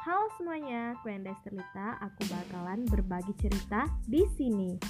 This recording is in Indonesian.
Halo semuanya, aku Endes Terlita. Aku bakalan berbagi cerita di sini.